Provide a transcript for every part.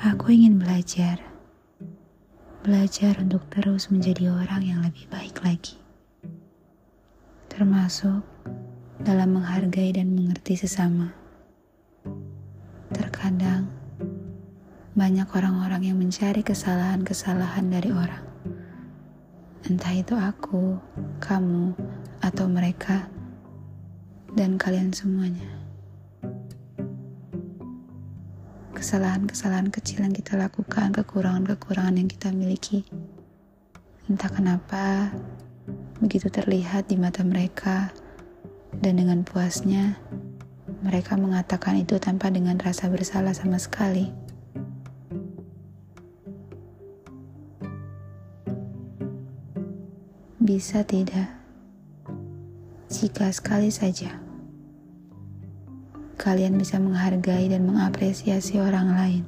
Aku ingin belajar, belajar untuk terus menjadi orang yang lebih baik lagi, termasuk dalam menghargai dan mengerti sesama. Terkadang banyak orang-orang yang mencari kesalahan-kesalahan dari orang, entah itu aku, kamu, atau mereka, dan kalian semuanya. Kesalahan-kesalahan kecil yang kita lakukan, kekurangan-kekurangan yang kita miliki. Entah kenapa, begitu terlihat di mata mereka, dan dengan puasnya, mereka mengatakan itu tanpa dengan rasa bersalah sama sekali. Bisa tidak, jika sekali saja kalian bisa menghargai dan mengapresiasi orang lain.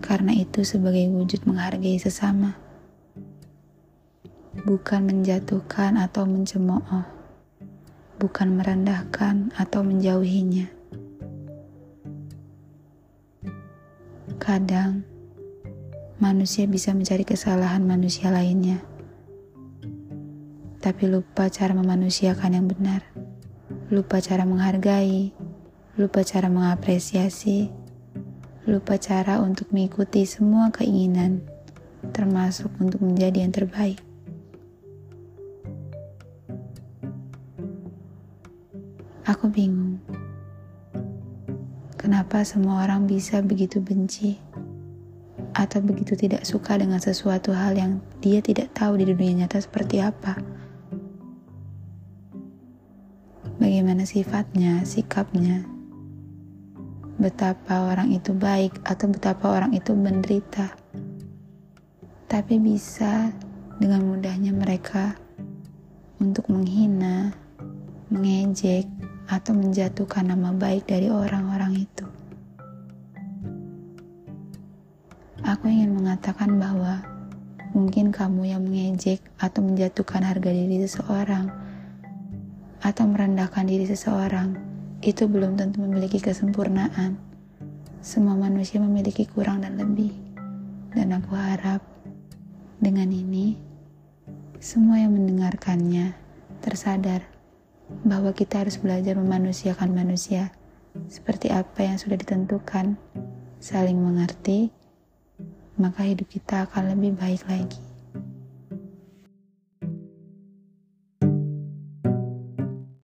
Karena itu sebagai wujud menghargai sesama. Bukan menjatuhkan atau mencemooh. Bukan merendahkan atau menjauhinya. Kadang manusia bisa mencari kesalahan manusia lainnya tapi lupa cara memanusiakan yang benar, lupa cara menghargai, lupa cara mengapresiasi, lupa cara untuk mengikuti semua keinginan, termasuk untuk menjadi yang terbaik. Aku bingung, kenapa semua orang bisa begitu benci? Atau begitu tidak suka dengan sesuatu hal yang dia tidak tahu di dunia nyata seperti apa bagaimana sifatnya, sikapnya, betapa orang itu baik atau betapa orang itu menderita. Tapi bisa dengan mudahnya mereka untuk menghina, mengejek, atau menjatuhkan nama baik dari orang-orang itu. Aku ingin mengatakan bahwa mungkin kamu yang mengejek atau menjatuhkan harga diri seseorang atau merendahkan diri seseorang itu belum tentu memiliki kesempurnaan. Semua manusia memiliki kurang dan lebih. Dan aku harap dengan ini semua yang mendengarkannya tersadar bahwa kita harus belajar memanusiakan manusia seperti apa yang sudah ditentukan, saling mengerti, maka hidup kita akan lebih baik lagi.